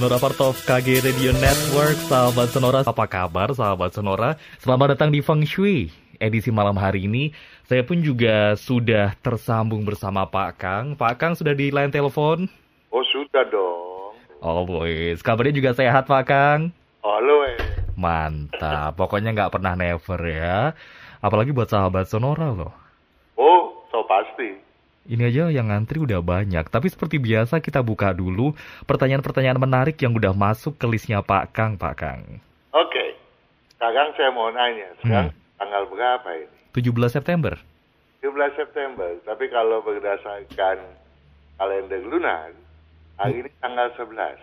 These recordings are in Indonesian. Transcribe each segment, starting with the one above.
Sonora part of KG Radio Network. Sahabat Sonora, apa kabar sahabat Sonora? Selamat datang di Feng Shui Edisi malam hari ini. Saya pun juga sudah tersambung bersama Pak Kang. Pak Kang sudah di line telepon? Oh sudah dong. Oh boys, kabarnya juga sehat Pak Kang? Halo eh. Mantap, pokoknya nggak pernah never ya. Apalagi buat sahabat Sonora loh. Oh, so pasti ini aja yang ngantri udah banyak, tapi seperti biasa kita buka dulu pertanyaan-pertanyaan menarik yang udah masuk ke listnya Pak Kang, Pak Kang. Oke, sekarang saya mau nanya, sekarang hmm. tanggal berapa ini? 17 September. 17 September, tapi kalau berdasarkan kalender lunar, hari ini tanggal 11.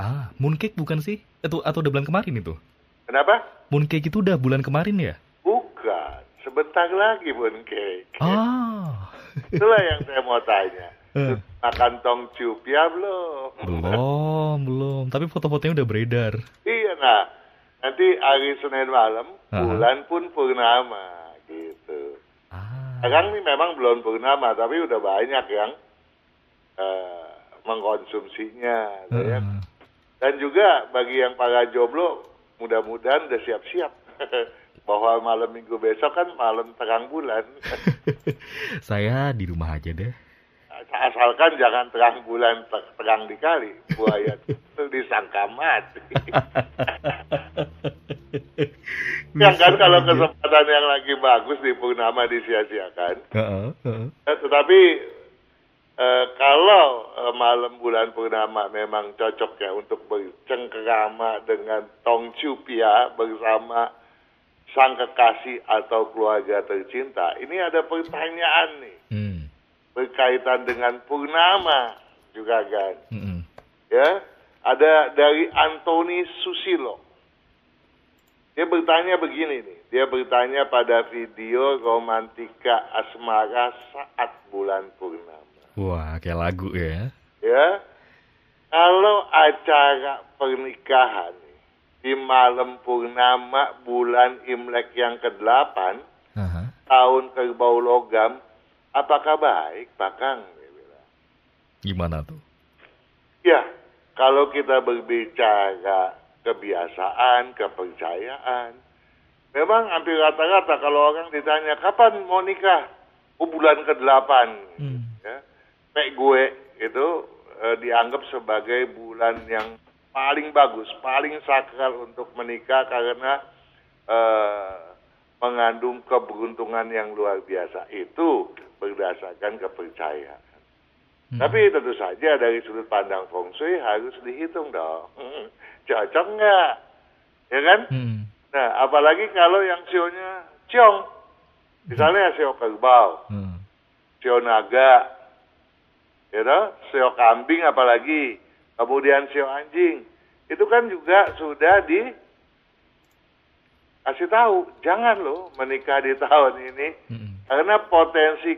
Ah, mooncake bukan sih? Atau, atau udah bulan kemarin itu? Kenapa? Mooncake itu udah bulan kemarin ya? Bukan, sebentar lagi mooncake. Ah. Itulah yang saya mau tanya. Uh. Makan tong ya belum? Belum, belum. Tapi foto-fotonya udah beredar. Iya, nah. Nanti hari Senin malam, uh -huh. bulan pun purnama, gitu. Ah. Sekarang ini memang belum purnama, tapi udah banyak yang uh, mengkonsumsinya. Uh. Ya. Dan juga bagi yang para jomblo, mudah-mudahan udah siap-siap. bahwa malam minggu besok kan malam terang bulan. Saya di rumah aja deh. Asalkan jangan terang bulan terang dikali, buaya itu disangka mati. yang kan kalau kesempatan yang lagi bagus di purnama disia-siakan. Uh -uh, uh -uh. Tetapi uh, kalau uh, malam bulan purnama memang cocok ya untuk bercengkerama dengan Tong Cupia bersama sang kekasih atau keluarga tercinta. Ini ada pertanyaan nih hmm. berkaitan dengan purnama juga kan. Hmm. Ya, ada dari Antoni Susilo. Dia bertanya begini nih. Dia bertanya pada video romantika asmara saat bulan purnama. Wah, kayak lagu ya. Ya. Kalau acara pernikahan di malam purnama bulan Imlek yang ke-8 uh-huh. tahun kerbau logam apakah baik Pak Kang? Gimana tuh? Ya, kalau kita berbicara kebiasaan, kepercayaan, memang hampir rata-rata kalau orang ditanya kapan mau nikah, oh bulan ke-8, hmm. ya, Pek gue itu eh, dianggap sebagai bulan yang paling bagus, paling sakral untuk menikah karena uh, mengandung keberuntungan yang luar biasa itu berdasarkan kepercayaan. Hmm. Tapi tentu saja dari sudut pandang feng shui harus dihitung dong. Cocok nggak? Ya kan? Hmm. Nah, apalagi kalau yang sionya ciong. Misalnya sio kerbau, hmm. sio naga, ya know? sio kambing apalagi kemudian sio anjing, itu kan juga sudah di kasih tahu jangan loh menikah di tahun ini hmm. karena potensi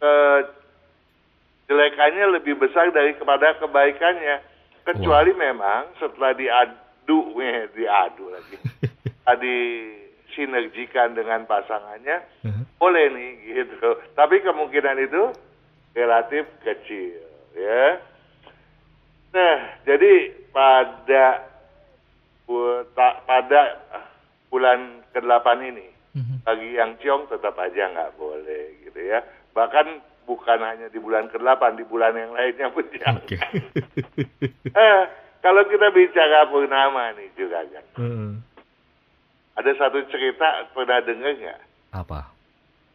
eh, jelekannya lebih besar dari kepada kebaikannya kecuali wow. memang setelah diadu eh, diadu lagi tadi sinergikan dengan pasangannya -huh. boleh nih gitu tapi kemungkinan itu relatif kecil ya Nah, jadi pada pada bulan ke-8 ini mm-hmm. bagi yang ciong tetap aja nggak boleh gitu ya. Bahkan bukan hanya di bulan ke-8, di bulan yang lainnya pun jangan. Okay. eh, kalau kita bicara purnama nih juga kan. Mm-hmm. Ada satu cerita pernah dengar nggak? Apa?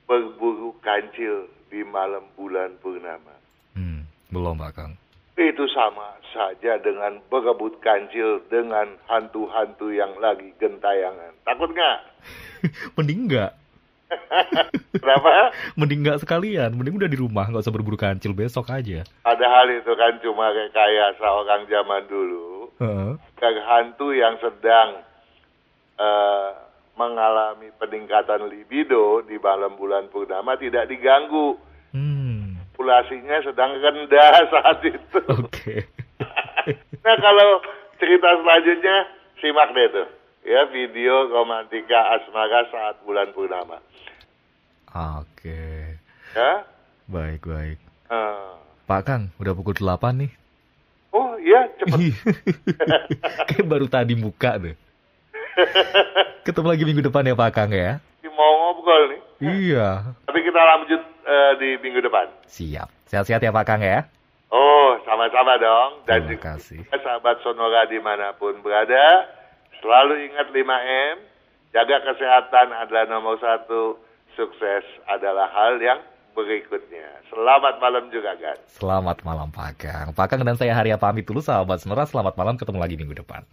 Berburu kancil di malam bulan purnama. Hmm, belum Pak Kang. Itu sama saja dengan berebut kancil dengan hantu-hantu yang lagi gentayangan. Takut nggak? Mending nggak. Kenapa? mending nggak sekalian, mending udah di rumah, nggak usah berburu kancil besok aja. Padahal itu kan cuma kayak kayak seorang zaman dulu. Heeh. Agar hantu yang sedang eh, mengalami peningkatan libido di malam bulan purnama tidak diganggu. Populasinya sedang rendah saat itu. oke. Nah kalau cerita selanjutnya simak deh tuh. Ya video romantika asmara saat bulan purnama. Oke. Ya. Baik, baik. Eh, Pak Kang, udah pukul 8 nih. oh iya cepet. Kayak baru tadi buka deh. Ketemu lagi minggu depan ya Pak Kang ya. Mau ngobrol nih. Iya. Tapi kita lanjut eh, di minggu depan. Siap. Sehat-sehat ya Pak Kang ya. Oh sama-sama dong. Dan Terima juga kasih. sahabat Sonora di mana pun berada. Selalu ingat 5M. Jaga kesehatan adalah nomor satu. Sukses adalah hal yang berikutnya. Selamat malam juga, kan. Selamat malam Pak Kang. Pak Kang dan saya Haria pamit dulu sahabat Sonora. Selamat malam ketemu lagi minggu depan.